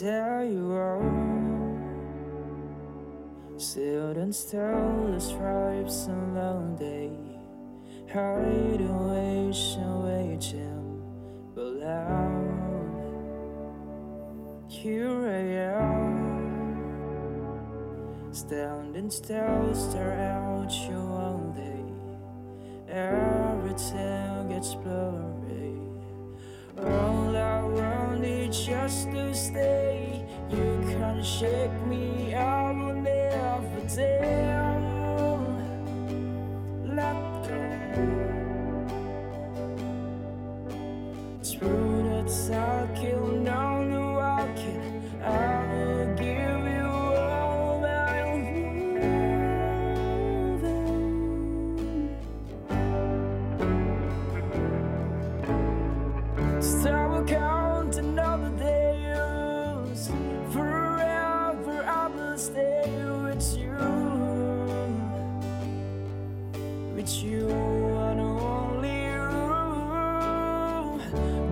There you. Still and still the stripes and long day. Hiding, waiting, waiting below Here I am. Standing still, stare out Shake me, I will never tell. Let go. Through the talking, on the With you and only you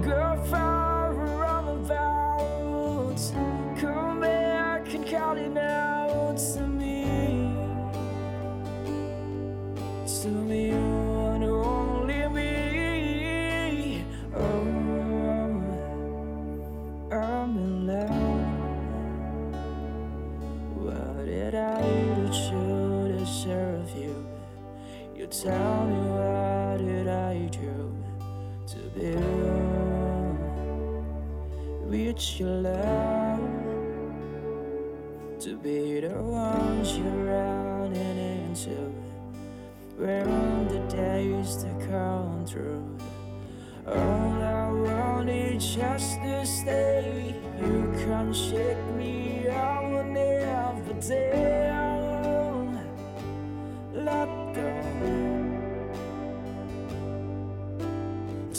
Go far around about. Come back and call it out to me. To me and only me. Oh I'm in love. What did I do tell me what did I do to be with your love? To be the ones you're running into where when the days that come through. All I want is just to stay. You can't shake me,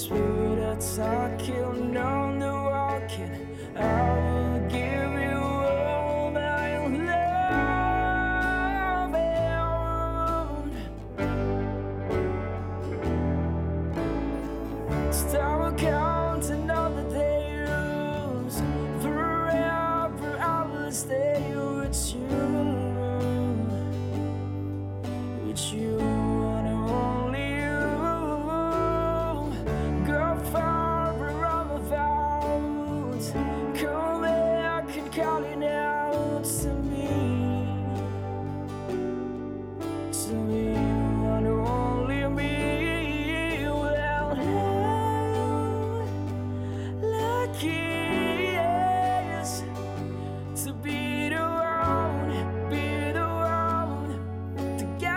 Through the talking, on the walking, I will give you all my love. and Stop counting all the days. Forever I will stay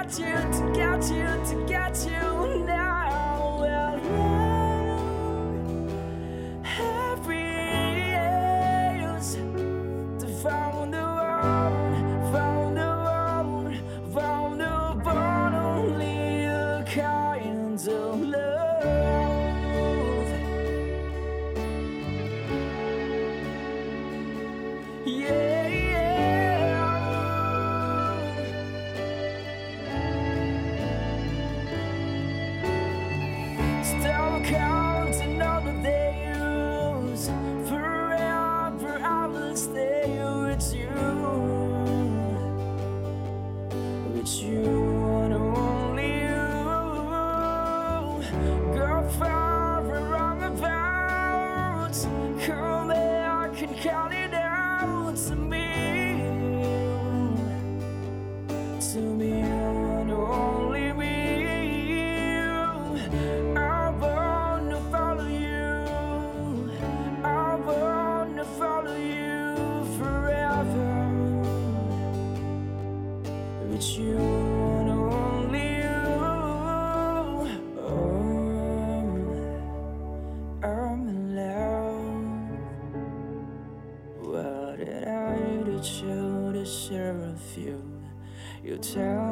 get you, to get you, to get you back and call it out to me. To me and only me. I wanna follow you. I wanna follow you forever. With you you? Tell